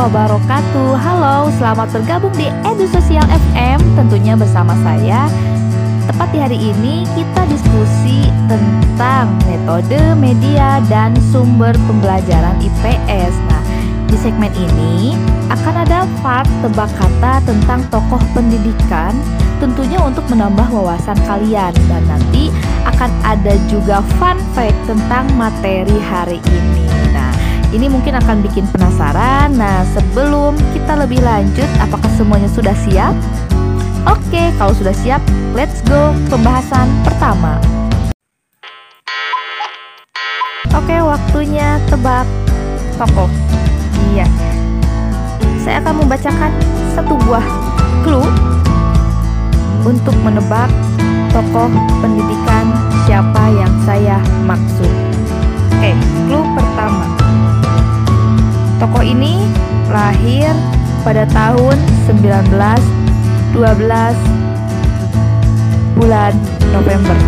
wabarakatuh. Halo, selamat bergabung di Edu Sosial FM Tentunya bersama saya. Tepat di hari ini kita diskusi tentang metode, media, dan sumber pembelajaran IPS Nah, di segmen ini akan ada part tebak kata tentang tokoh pendidikan Tentunya untuk menambah wawasan kalian. Dan nanti akan ada juga fun fact tentang materi hari ini. Nah, ini mungkin akan bikin penasaran. Nah, sebelum kita lebih lanjut, apakah semuanya sudah siap? Oke, kalau sudah siap, let's go pembahasan pertama. Oke, waktunya tebak tokoh. Iya. Saya akan membacakan satu buah clue untuk menebak tokoh pendidikan siapa yang saya maksud. Oke, clue. Tokoh ini lahir pada tahun 1912 bulan November.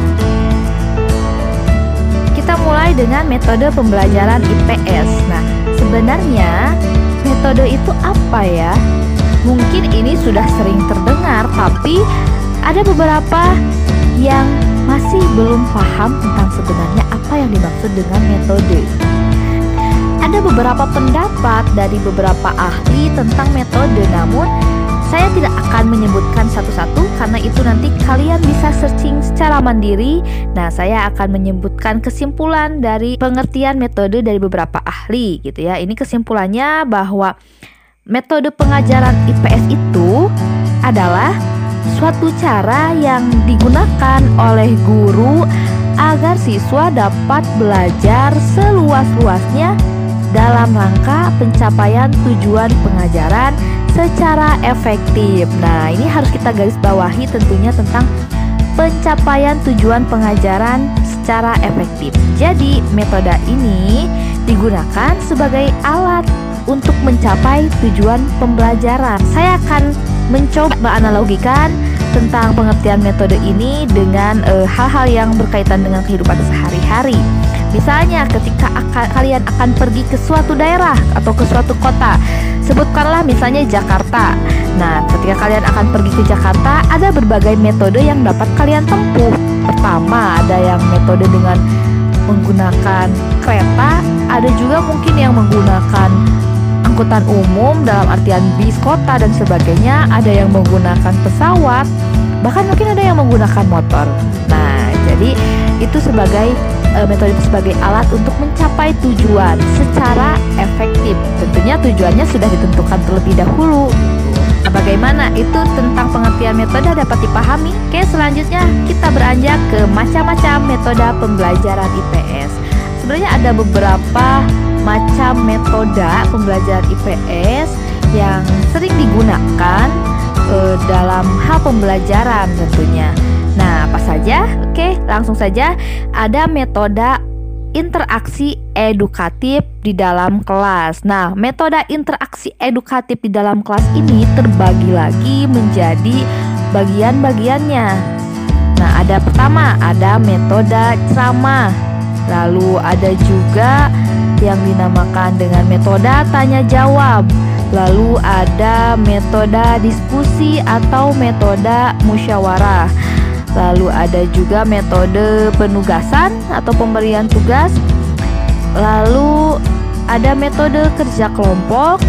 Kita mulai dengan metode pembelajaran IPS. Nah, sebenarnya metode itu apa ya? Mungkin ini sudah sering terdengar, tapi ada beberapa yang masih belum paham tentang sebenarnya apa yang dimaksud dengan metode. Ada beberapa pendapat dari beberapa ahli tentang metode, namun saya tidak akan menyebutkan satu-satu karena itu nanti kalian bisa searching secara mandiri. Nah, saya akan menyebutkan kesimpulan dari pengertian metode dari beberapa ahli gitu ya. Ini kesimpulannya bahwa metode pengajaran IPS itu adalah suatu cara yang digunakan oleh guru agar siswa dapat belajar seluas-luasnya dalam rangka pencapaian tujuan pengajaran secara efektif. Nah, ini harus kita garis bawahi tentunya tentang pencapaian tujuan pengajaran secara efektif. Jadi, metode ini digunakan sebagai alat untuk mencapai tujuan pembelajaran. Saya akan mencoba menganalogikan tentang pengertian metode ini dengan eh, hal-hal uh, yang berkaitan dengan kehidupan sehari-hari. Misalnya ketika akan, kalian akan pergi ke suatu daerah atau ke suatu kota Sebutkanlah misalnya Jakarta. Nah ketika kalian akan pergi ke Jakarta Ada berbagai metode yang dapat kalian tempuh. Pertama ada yang metode dengan menggunakan kereta Ada juga mungkin yang menggunakan angkutan umum dalam artian bis kota dan sebagainya Ada yang menggunakan pesawat Bahkan mungkin ada yang menggunakan motor. Nah jadi itu sebagai uh, metode sebagai alat untuk mencapai tujuan secara efektif. Tentunya tujuannya sudah ditentukan terlebih dahulu. Nah, bagaimana itu tentang pengertian metode dapat dipahami? Oke, selanjutnya kita beranjak ke macam-macam metode pembelajaran IPS. Sebenarnya ada beberapa macam metode pembelajaran IPS yang sering digunakan uh, dalam hal pembelajaran tentunya. Nah, apa saja? Oke, langsung saja. Ada metode interaksi edukatif di dalam kelas. Nah, metode interaksi edukatif di dalam kelas ini terbagi lagi menjadi bagian-bagiannya. Nah, ada pertama, ada metode ceramah. Lalu ada juga yang dinamakan dengan metode tanya jawab. Lalu ada metode diskusi atau metode musyawarah. Lalu ada juga metode penugasan atau pemberian tugas. Lalu ada metode kerja kelompok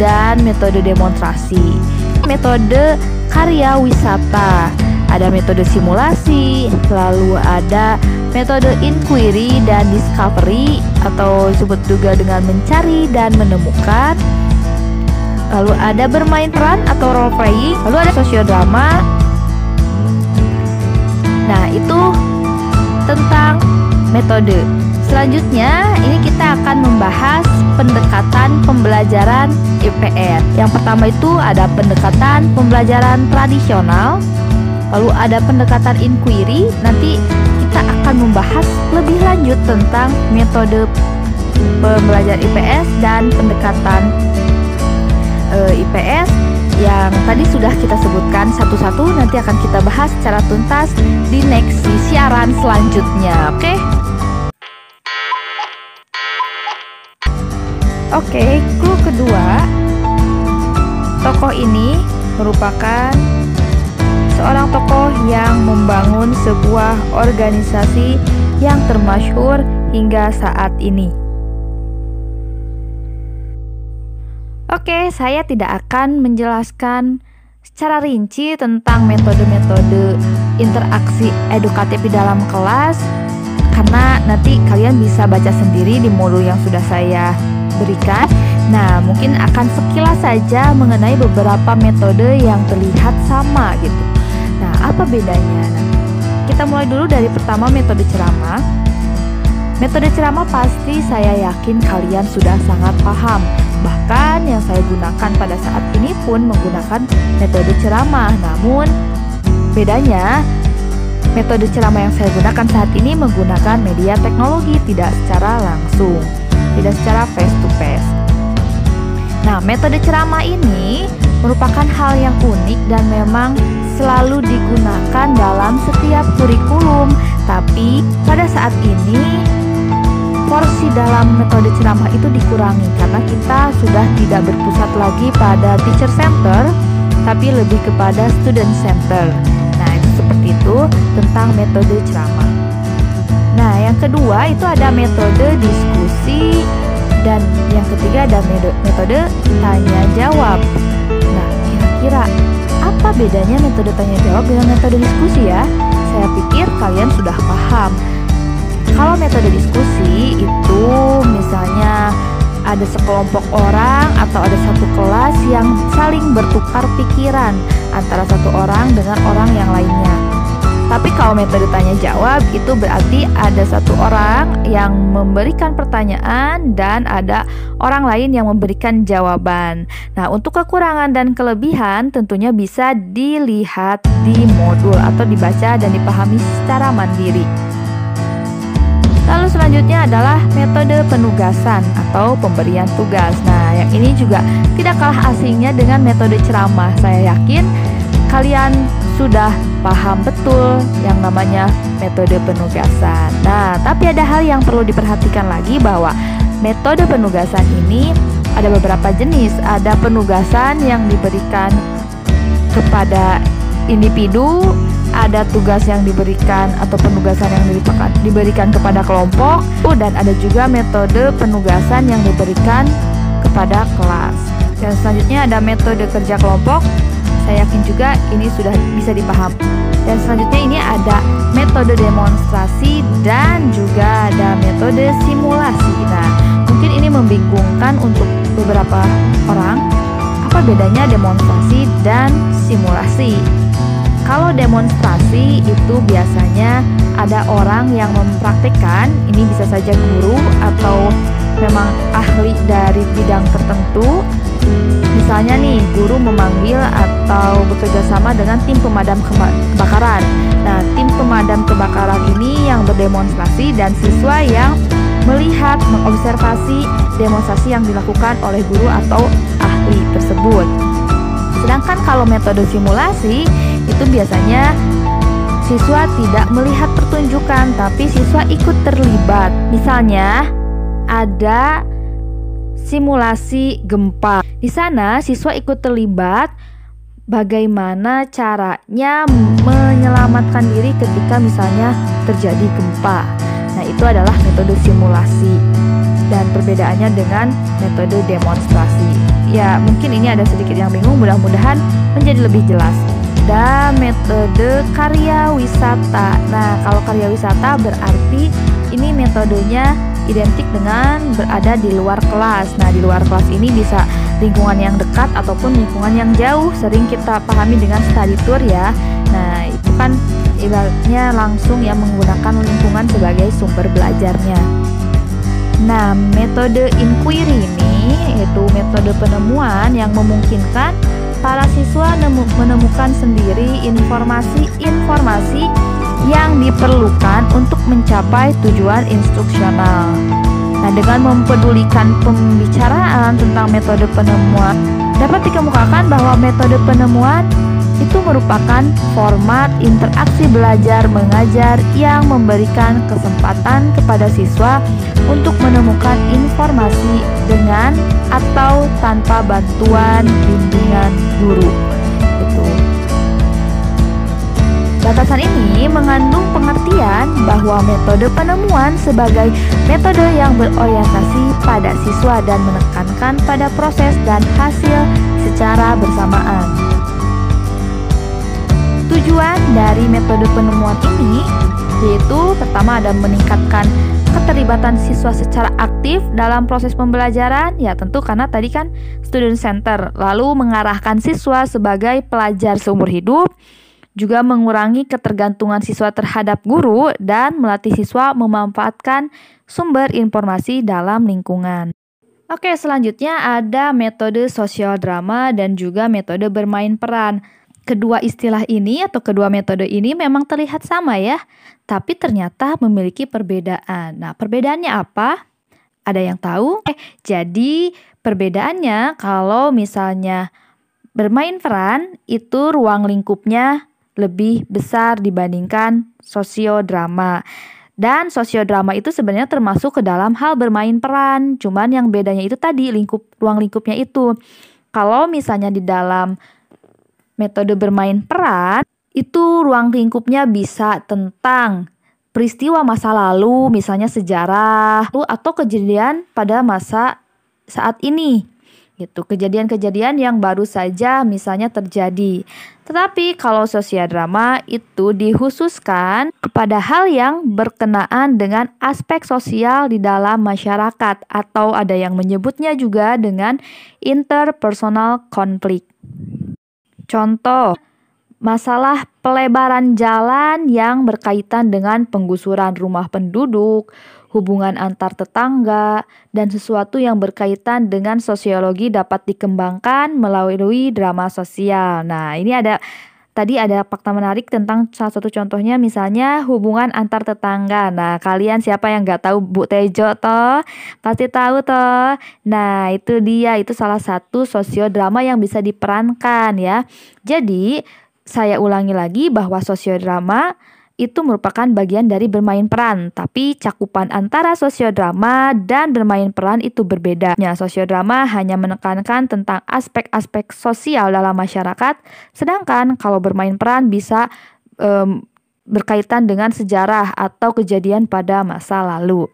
dan metode demonstrasi. Metode karya wisata. Ada metode simulasi, lalu ada metode inquiry dan discovery atau disebut juga dengan mencari dan menemukan. Lalu ada bermain peran atau role playing, lalu ada sosiodrama, Nah, itu tentang metode. Selanjutnya, ini kita akan membahas pendekatan pembelajaran IPS. Yang pertama itu ada pendekatan pembelajaran tradisional, lalu ada pendekatan inquiry. Nanti kita akan membahas lebih lanjut tentang metode pembelajaran IPS dan pendekatan eh, IPS yang tadi sudah kita sebutkan satu-satu nanti akan kita bahas secara tuntas di next siaran selanjutnya. Oke? Oke, clue kedua, tokoh ini merupakan seorang tokoh yang membangun sebuah organisasi yang termasyhur hingga saat ini. Oke, saya tidak akan menjelaskan secara rinci tentang metode-metode interaksi edukatif di dalam kelas karena nanti kalian bisa baca sendiri di modul yang sudah saya berikan. Nah, mungkin akan sekilas saja mengenai beberapa metode yang terlihat sama gitu. Nah, apa bedanya? Kita mulai dulu dari pertama metode ceramah. Metode ceramah pasti saya yakin kalian sudah sangat paham Bahkan yang saya gunakan pada saat ini pun menggunakan metode ceramah. Namun bedanya metode ceramah yang saya gunakan saat ini menggunakan media teknologi tidak secara langsung, tidak secara face to face. Nah, metode ceramah ini merupakan hal yang unik dan memang selalu digunakan dalam setiap kurikulum. Tapi pada saat ini porsi dalam metode ceramah itu dikurangi karena kita sudah tidak berpusat lagi pada teacher center tapi lebih kepada student center. Nah, itu seperti itu tentang metode ceramah. Nah, yang kedua itu ada metode diskusi dan yang ketiga ada metode tanya jawab. Nah, kira-kira apa bedanya metode tanya jawab dengan metode diskusi ya? Saya pikir kalian sudah paham. Kalau metode diskusi itu misalnya ada sekelompok orang atau ada satu kelas yang saling bertukar pikiran antara satu orang dengan orang yang lainnya. Tapi kalau metode tanya jawab itu berarti ada satu orang yang memberikan pertanyaan dan ada orang lain yang memberikan jawaban. Nah, untuk kekurangan dan kelebihan tentunya bisa dilihat di modul atau dibaca dan dipahami secara mandiri. Lalu selanjutnya adalah metode penugasan atau pemberian tugas. Nah, yang ini juga tidak kalah asingnya dengan metode ceramah. Saya yakin kalian sudah paham betul yang namanya metode penugasan. Nah, tapi ada hal yang perlu diperhatikan lagi bahwa metode penugasan ini ada beberapa jenis. Ada penugasan yang diberikan kepada individu ada tugas yang diberikan atau penugasan yang diberikan, diberikan kepada kelompok dan ada juga metode penugasan yang diberikan kepada kelas. Dan selanjutnya ada metode kerja kelompok. Saya yakin juga ini sudah bisa dipaham. Dan selanjutnya ini ada metode demonstrasi dan juga ada metode simulasi. Nah, mungkin ini membingungkan untuk beberapa orang. Apa bedanya demonstrasi dan simulasi? Kalau demonstrasi itu biasanya ada orang yang mempraktikkan, ini bisa saja guru atau memang ahli dari bidang tertentu. Misalnya nih, guru memanggil atau bekerja sama dengan tim pemadam kebakaran. Nah, tim pemadam kebakaran ini yang berdemonstrasi dan siswa yang melihat, mengobservasi demonstrasi yang dilakukan oleh guru atau ahli tersebut. Sedangkan kalau metode simulasi itu biasanya siswa tidak melihat pertunjukan, tapi siswa ikut terlibat. Misalnya, ada simulasi gempa. Di sana, siswa ikut terlibat bagaimana caranya menyelamatkan diri ketika misalnya terjadi gempa. Nah, itu adalah metode simulasi dan perbedaannya dengan metode demonstrasi. Ya, mungkin ini ada sedikit yang bingung, mudah-mudahan menjadi lebih jelas ada metode karya wisata. Nah, kalau karya wisata berarti ini metodenya identik dengan berada di luar kelas. Nah, di luar kelas ini bisa lingkungan yang dekat ataupun lingkungan yang jauh. Sering kita pahami dengan study tour ya. Nah, itu kan ibaratnya langsung yang menggunakan lingkungan sebagai sumber belajarnya. Nah, metode inquiry ini yaitu metode penemuan yang memungkinkan para siswa menemukan sendiri informasi-informasi yang diperlukan untuk mencapai tujuan instruksional. Nah, dengan mempedulikan pembicaraan tentang metode penemuan, dapat dikemukakan bahwa metode penemuan itu merupakan format interaksi belajar mengajar yang memberikan kesempatan kepada siswa untuk menemukan informasi dengan atau tanpa bantuan bimbingan guru. Itu. Batasan ini mengandung pengertian bahwa metode penemuan sebagai metode yang berorientasi pada siswa dan menekankan pada proses dan hasil secara bersamaan. Tujuan dari metode penemuan ini yaitu pertama ada meningkatkan keterlibatan siswa secara aktif dalam proses pembelajaran ya tentu karena tadi kan student center lalu mengarahkan siswa sebagai pelajar seumur hidup juga mengurangi ketergantungan siswa terhadap guru dan melatih siswa memanfaatkan sumber informasi dalam lingkungan. Oke, selanjutnya ada metode sosial drama dan juga metode bermain peran. Kedua istilah ini atau kedua metode ini memang terlihat sama ya, tapi ternyata memiliki perbedaan. Nah, perbedaannya apa? Ada yang tahu? Eh, jadi perbedaannya kalau misalnya bermain peran itu ruang lingkupnya lebih besar dibandingkan sosiodrama. Dan sosiodrama itu sebenarnya termasuk ke dalam hal bermain peran, cuman yang bedanya itu tadi lingkup ruang lingkupnya itu. Kalau misalnya di dalam metode bermain peran, itu ruang lingkupnya bisa tentang peristiwa masa lalu, misalnya sejarah, atau kejadian pada masa saat ini gitu. Kejadian-kejadian yang baru saja misalnya terjadi. Tetapi kalau sosiodrama itu dikhususkan kepada hal yang berkenaan dengan aspek sosial di dalam masyarakat atau ada yang menyebutnya juga dengan interpersonal konflik. Contoh, masalah pelebaran jalan yang berkaitan dengan penggusuran rumah penduduk, hubungan antar tetangga, dan sesuatu yang berkaitan dengan sosiologi dapat dikembangkan melalui drama sosial. Nah, ini ada tadi ada fakta menarik tentang salah satu contohnya misalnya hubungan antar tetangga. Nah, kalian siapa yang nggak tahu Bu Tejo toh? Pasti tahu toh. Nah, itu dia itu salah satu sosiodrama yang bisa diperankan ya. Jadi, saya ulangi lagi bahwa sosiodrama itu merupakan bagian dari bermain peran, tapi cakupan antara sosiodrama dan bermain peran itu berbeda. Ya, sosiodrama hanya menekankan tentang aspek-aspek sosial dalam masyarakat, sedangkan kalau bermain peran bisa um, berkaitan dengan sejarah atau kejadian pada masa lalu.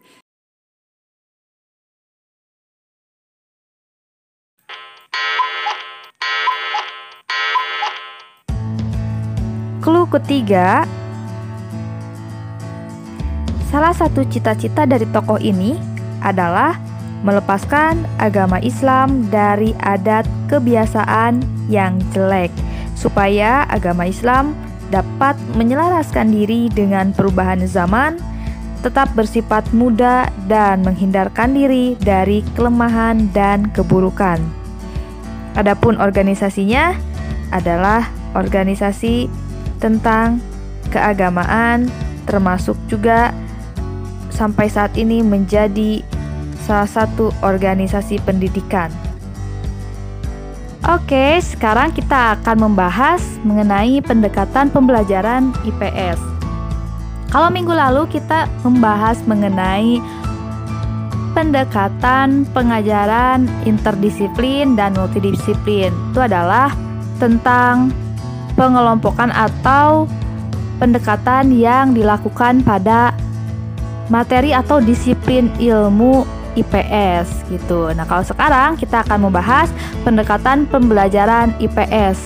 Clue ketiga Salah satu cita-cita dari tokoh ini adalah melepaskan agama Islam dari adat kebiasaan yang jelek, supaya agama Islam dapat menyelaraskan diri dengan perubahan zaman, tetap bersifat muda, dan menghindarkan diri dari kelemahan dan keburukan. Adapun organisasinya adalah organisasi tentang keagamaan, termasuk juga sampai saat ini menjadi salah satu organisasi pendidikan. Oke, sekarang kita akan membahas mengenai pendekatan pembelajaran IPS. Kalau minggu lalu kita membahas mengenai pendekatan pengajaran interdisiplin dan multidisiplin. Itu adalah tentang pengelompokan atau pendekatan yang dilakukan pada materi atau disiplin ilmu IPS gitu. Nah, kalau sekarang kita akan membahas pendekatan pembelajaran IPS.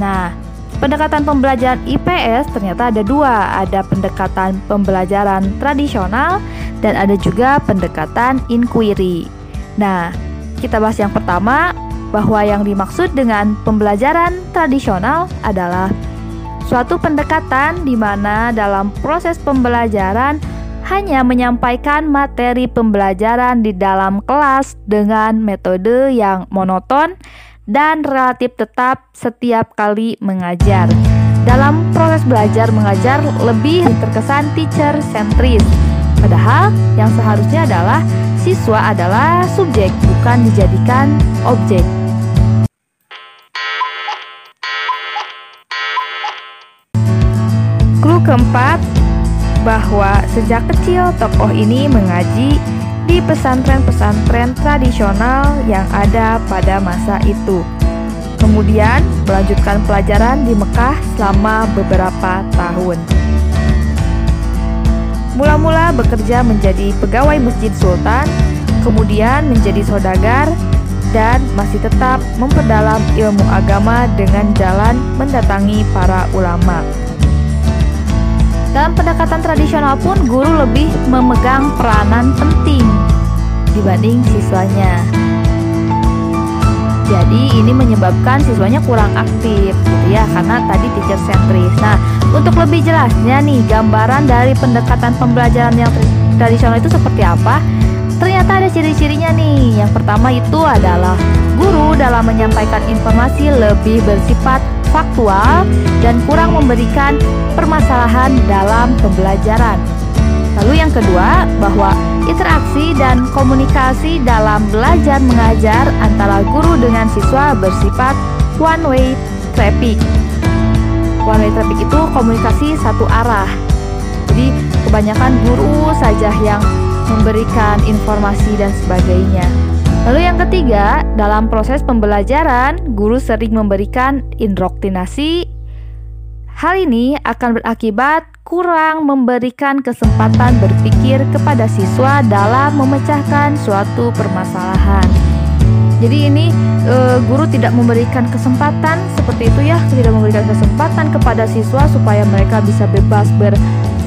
Nah, pendekatan pembelajaran IPS ternyata ada dua, ada pendekatan pembelajaran tradisional dan ada juga pendekatan inquiry. Nah, kita bahas yang pertama bahwa yang dimaksud dengan pembelajaran tradisional adalah suatu pendekatan di mana dalam proses pembelajaran hanya menyampaikan materi pembelajaran di dalam kelas dengan metode yang monoton dan relatif tetap setiap kali mengajar. Dalam proses belajar mengajar lebih terkesan teacher sentris. Padahal yang seharusnya adalah siswa adalah subjek bukan dijadikan objek. keempat, bahwa sejak kecil tokoh ini mengaji di pesantren-pesantren tradisional yang ada pada masa itu. Kemudian melanjutkan pelajaran di Mekah selama beberapa tahun. Mula-mula bekerja menjadi pegawai Masjid Sultan, kemudian menjadi saudagar, dan masih tetap memperdalam ilmu agama dengan jalan mendatangi para ulama. Dalam pendekatan tradisional pun guru lebih memegang peranan penting dibanding siswanya. Jadi ini menyebabkan siswanya kurang aktif gitu ya karena tadi teacher sentris. Nah, untuk lebih jelasnya nih gambaran dari pendekatan pembelajaran yang tradisional itu seperti apa? Ternyata ada ciri-cirinya nih. Yang pertama itu adalah guru dalam menyampaikan informasi lebih bersifat faktual dan kurang memberikan permasalahan dalam pembelajaran. Lalu yang kedua, bahwa interaksi dan komunikasi dalam belajar mengajar antara guru dengan siswa bersifat one way traffic. One way traffic itu komunikasi satu arah. Jadi kebanyakan guru saja yang memberikan informasi dan sebagainya. Lalu yang ketiga, dalam proses pembelajaran, guru sering memberikan indoktrinasi. Hal ini akan berakibat kurang memberikan kesempatan berpikir kepada siswa dalam memecahkan suatu permasalahan. Jadi ini e, guru tidak memberikan kesempatan seperti itu ya, tidak memberikan kesempatan kepada siswa supaya mereka bisa bebas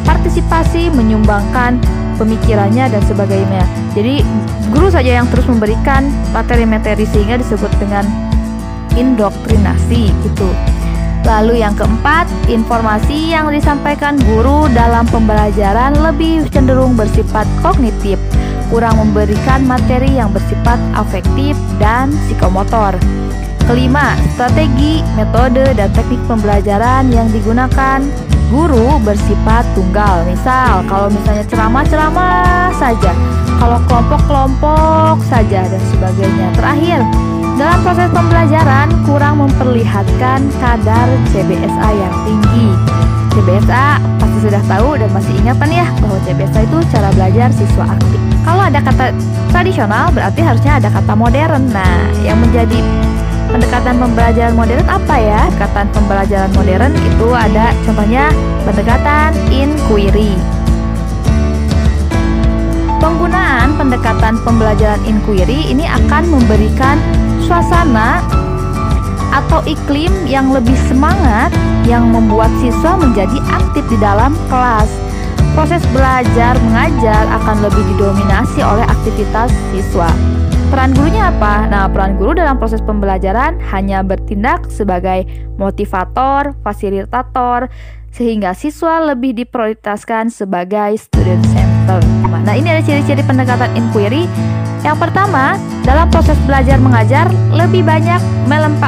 berpartisipasi, menyumbangkan pemikirannya dan sebagainya. Jadi guru saja yang terus memberikan materi-materi sehingga disebut dengan indoktrinasi gitu. Lalu yang keempat, informasi yang disampaikan guru dalam pembelajaran lebih cenderung bersifat kognitif, kurang memberikan materi yang bersifat afektif dan psikomotor. Kelima, strategi, metode, dan teknik pembelajaran yang digunakan guru bersifat tunggal. Misal, kalau misalnya ceramah-ceramah saja, kalau kelompok-kelompok saja dan sebagainya. Terakhir, dalam proses pembelajaran kurang memperlihatkan kadar CBSA yang tinggi. CBSA pasti sudah tahu dan masih ingatan ya bahwa CBSA itu cara belajar siswa aktif. Kalau ada kata tradisional berarti harusnya ada kata modern. Nah, yang menjadi pendekatan pembelajaran modern apa ya? Pendekatan pembelajaran modern itu ada contohnya pendekatan inquiry. Penggunaan pendekatan pembelajaran inquiry ini akan memberikan suasana atau iklim yang lebih semangat yang membuat siswa menjadi aktif di dalam kelas. Proses belajar mengajar akan lebih didominasi oleh aktivitas siswa. Peran gurunya apa? Nah, peran guru dalam proses pembelajaran hanya bertindak sebagai motivator, fasilitator, sehingga siswa lebih diprioritaskan sebagai student center. Nah, ini ada ciri-ciri pendekatan inquiry. Yang pertama, dalam proses belajar mengajar lebih banyak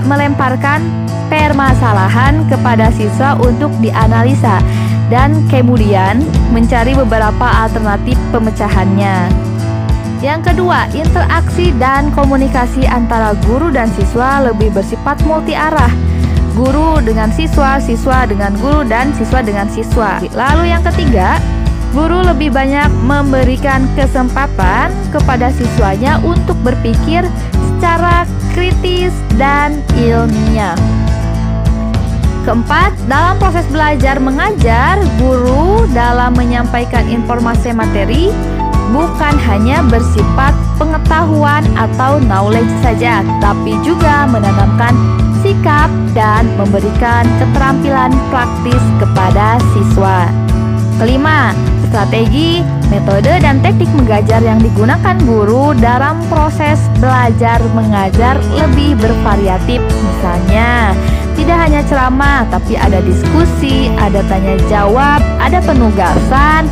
melemparkan permasalahan kepada siswa untuk dianalisa dan kemudian mencari beberapa alternatif pemecahannya. Yang kedua, interaksi dan komunikasi antara guru dan siswa lebih bersifat multi arah. Guru dengan siswa, siswa dengan guru, dan siswa dengan siswa. Lalu yang ketiga, guru lebih banyak memberikan kesempatan kepada siswanya untuk berpikir secara kritis dan ilmiah. Keempat, dalam proses belajar mengajar, guru dalam menyampaikan informasi materi bukan hanya bersifat pengetahuan atau knowledge saja, tapi juga menanamkan sikap dan memberikan keterampilan praktis kepada siswa. Kelima, strategi, metode, dan teknik mengajar yang digunakan guru dalam proses belajar mengajar lebih bervariatif. Misalnya, tidak hanya ceramah, tapi ada diskusi, ada tanya jawab, ada penugasan,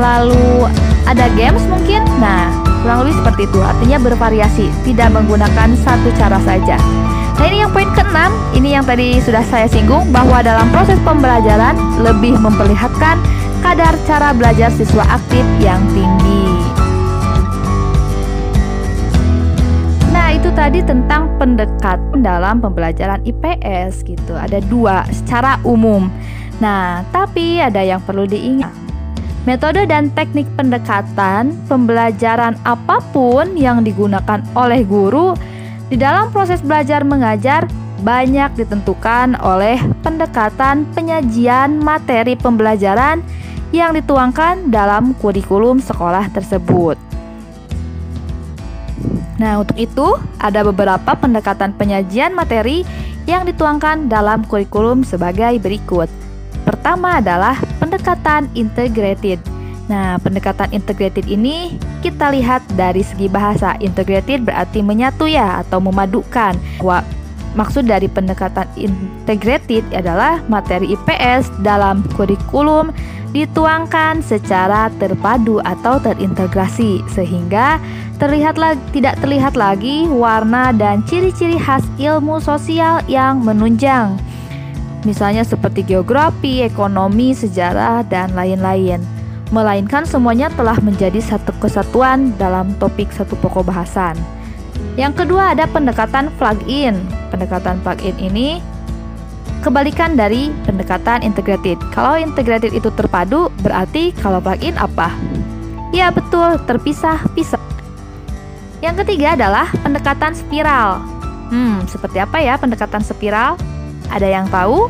lalu ada games mungkin? Nah, kurang lebih seperti itu. Artinya bervariasi, tidak menggunakan satu cara saja. Nah, ini yang poin keenam. Ini yang tadi sudah saya singgung bahwa dalam proses pembelajaran lebih memperlihatkan kadar cara belajar siswa aktif yang tinggi. Nah, itu tadi tentang pendekatan dalam pembelajaran IPS gitu. Ada dua secara umum. Nah, tapi ada yang perlu diingat. Metode dan teknik pendekatan pembelajaran apa pun yang digunakan oleh guru di dalam proses belajar mengajar banyak ditentukan oleh pendekatan penyajian materi pembelajaran yang dituangkan dalam kurikulum sekolah tersebut. Nah, untuk itu ada beberapa pendekatan penyajian materi yang dituangkan dalam kurikulum sebagai berikut. Pertama adalah pendekatan integrated. Nah, pendekatan integrated ini kita lihat dari segi bahasa. Integrated berarti menyatu ya atau memadukan. Wah, maksud dari pendekatan integrated adalah materi IPS dalam kurikulum dituangkan secara terpadu atau terintegrasi sehingga terlihat lagi, tidak terlihat lagi warna dan ciri-ciri khas ilmu sosial yang menunjang. Misalnya seperti geografi, ekonomi, sejarah, dan lain-lain. Melainkan semuanya telah menjadi satu kesatuan dalam topik satu pokok bahasan. Yang kedua ada pendekatan plug-in. Pendekatan plug-in ini kebalikan dari pendekatan integrated. Kalau integrated itu terpadu, berarti kalau plug-in apa? Ya betul, terpisah-pisah. Yang ketiga adalah pendekatan spiral. Hmm, seperti apa ya pendekatan spiral? Ada yang tahu?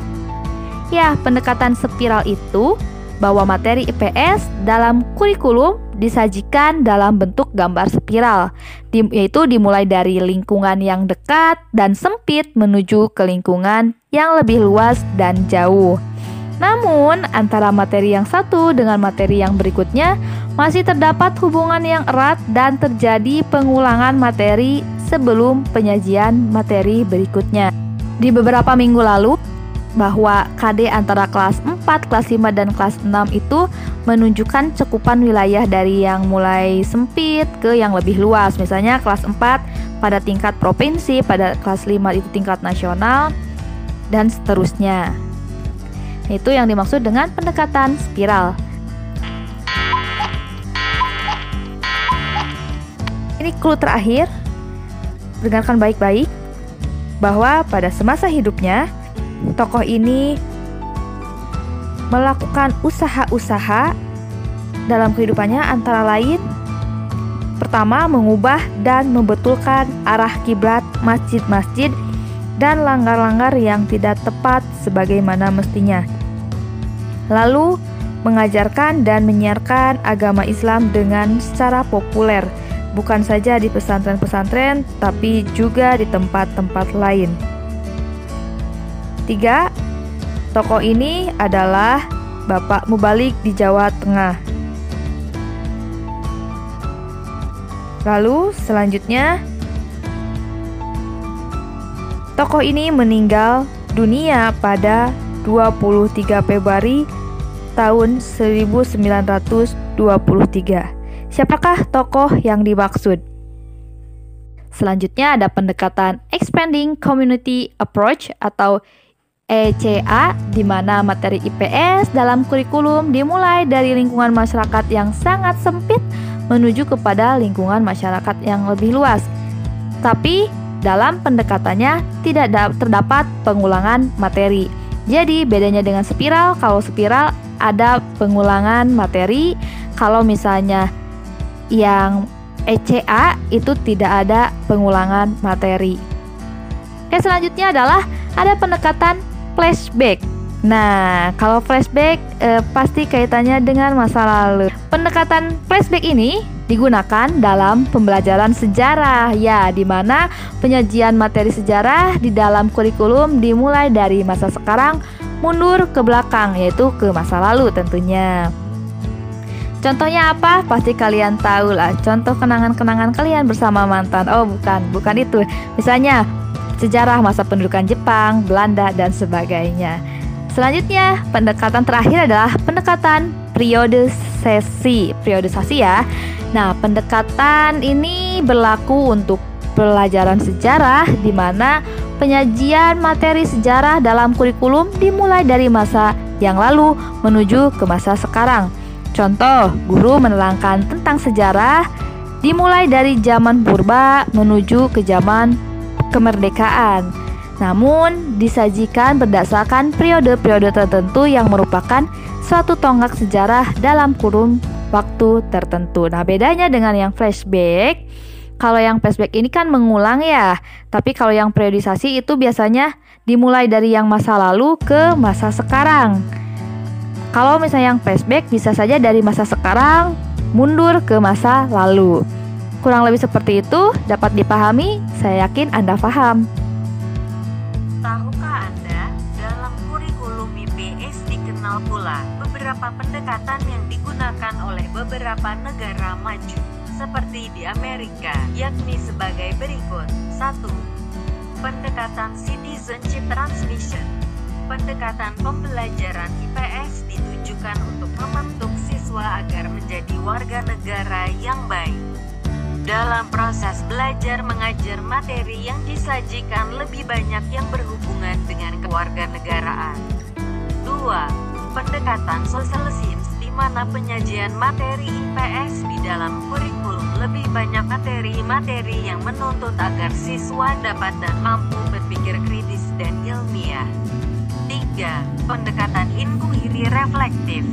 Ya, pendekatan spiral itu bahwa materi IPS dalam kurikulum disajikan dalam bentuk gambar spiral, yaitu dimulai dari lingkungan yang dekat dan sempit menuju ke lingkungan yang lebih luas dan jauh. Namun, antara materi yang satu dengan materi yang berikutnya masih terdapat hubungan yang erat dan terjadi pengulangan materi sebelum penyajian materi berikutnya. Di beberapa minggu lalu, bahwa KD antara kelas 4, kelas 5, dan kelas 6 itu menunjukkan cakupan wilayah dari yang mulai sempit ke yang lebih luas. Misalnya kelas 4 pada tingkat provinsi, pada kelas 5 itu tingkat nasional, dan seterusnya. Itu yang dimaksud dengan pendekatan spiral. Ini clue terakhir. Dengarkan baik-baik bahwa pada semasa hidupnya tokoh ini melakukan usaha-usaha dalam kehidupannya antara lain pertama mengubah dan membetulkan arah kiblat masjid-masjid dan langgar-langgar yang tidak tepat sebagaimana mestinya. Lalu, mengajarkan dan menyiarkan agama Islam dengan secara populer, bukan saja di pesantren-pesantren, tapi juga di tempat-tempat lain. Tiga, tokoh ini adalah Bapak Mubalik di Jawa Tengah. Lalu selanjutnya Tokoh ini meninggal dunia pada 23 Februari tahun 1923. Siapakah tokoh yang dimaksud? Selanjutnya ada pendekatan Expanding Community Approach atau ECA di mana materi IPS dalam kurikulum dimulai dari lingkungan masyarakat yang sangat sempit menuju kepada lingkungan masyarakat yang lebih luas. Tapi dalam pendekatannya tidak terdapat pengulangan materi. Jadi bedanya dengan spiral, kalau spiral ada pengulangan materi, kalau misalnya yang ECA itu tidak ada pengulangan materi. Oke, selanjutnya adalah ada pendekatan flashback. Nah, kalau flashback eh, pasti kaitannya dengan masa lalu. Pendekatan flashback ini digunakan dalam pembelajaran sejarah ya di mana penyajian materi sejarah di dalam kurikulum dimulai dari masa sekarang mundur ke belakang yaitu ke masa lalu tentunya. Contohnya apa? Pasti kalian tahu lah. Contoh kenangan-kenangan kalian bersama mantan. Oh, bukan, bukan itu. Misalnya sejarah masa pendudukan Jepang, Belanda dan sebagainya. Selanjutnya, pendekatan terakhir adalah pendekatan periode sesi, periodisasi ya. Nah, pendekatan ini berlaku untuk pelajaran sejarah di mana penyajian materi sejarah dalam kurikulum dimulai dari masa yang lalu menuju ke masa sekarang. Contoh, guru menerangkan tentang sejarah dimulai dari zaman purba menuju ke zaman kemerdekaan. namun disajikan berdasarkan periode-periode tertentu yang merupakan suatu tonggak sejarah dalam kurun waktu tertentu. Nah, bedanya dengan yang flashback, kalau yang flashback ini kan mengulang ya, tapi kalau yang periodisasi itu biasanya dimulai dari yang masa lalu ke masa sekarang. Kalau misalnya yang flashback bisa saja dari masa sekarang mundur ke masa lalu. Kurang lebih seperti itu dapat dipahami, saya yakin Anda paham. Tahukah Anda, dalam kurikulum IPS dikenal pula beberapa pendekatan yang digunakan oleh beberapa negara maju, seperti di Amerika, yakni sebagai berikut. 1. Pendekatan Citizenship Transmission Pendekatan pembelajaran IPS ditujukan untuk membentuk siswa agar menjadi warga negara yang baik. Dalam proses belajar mengajar materi yang disajikan lebih banyak yang berhubungan dengan kewarganegaraan. 2. Pendekatan sosialisme di mana penyajian materi IPS di dalam kurikulum lebih banyak materi-materi yang menuntut agar siswa dapat dan mampu berpikir kritis. 3. Pendekatan inquiry reflektif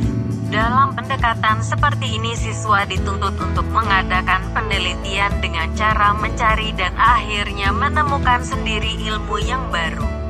dalam pendekatan seperti ini siswa dituntut untuk mengadakan penelitian dengan cara mencari dan akhirnya menemukan sendiri ilmu yang baru.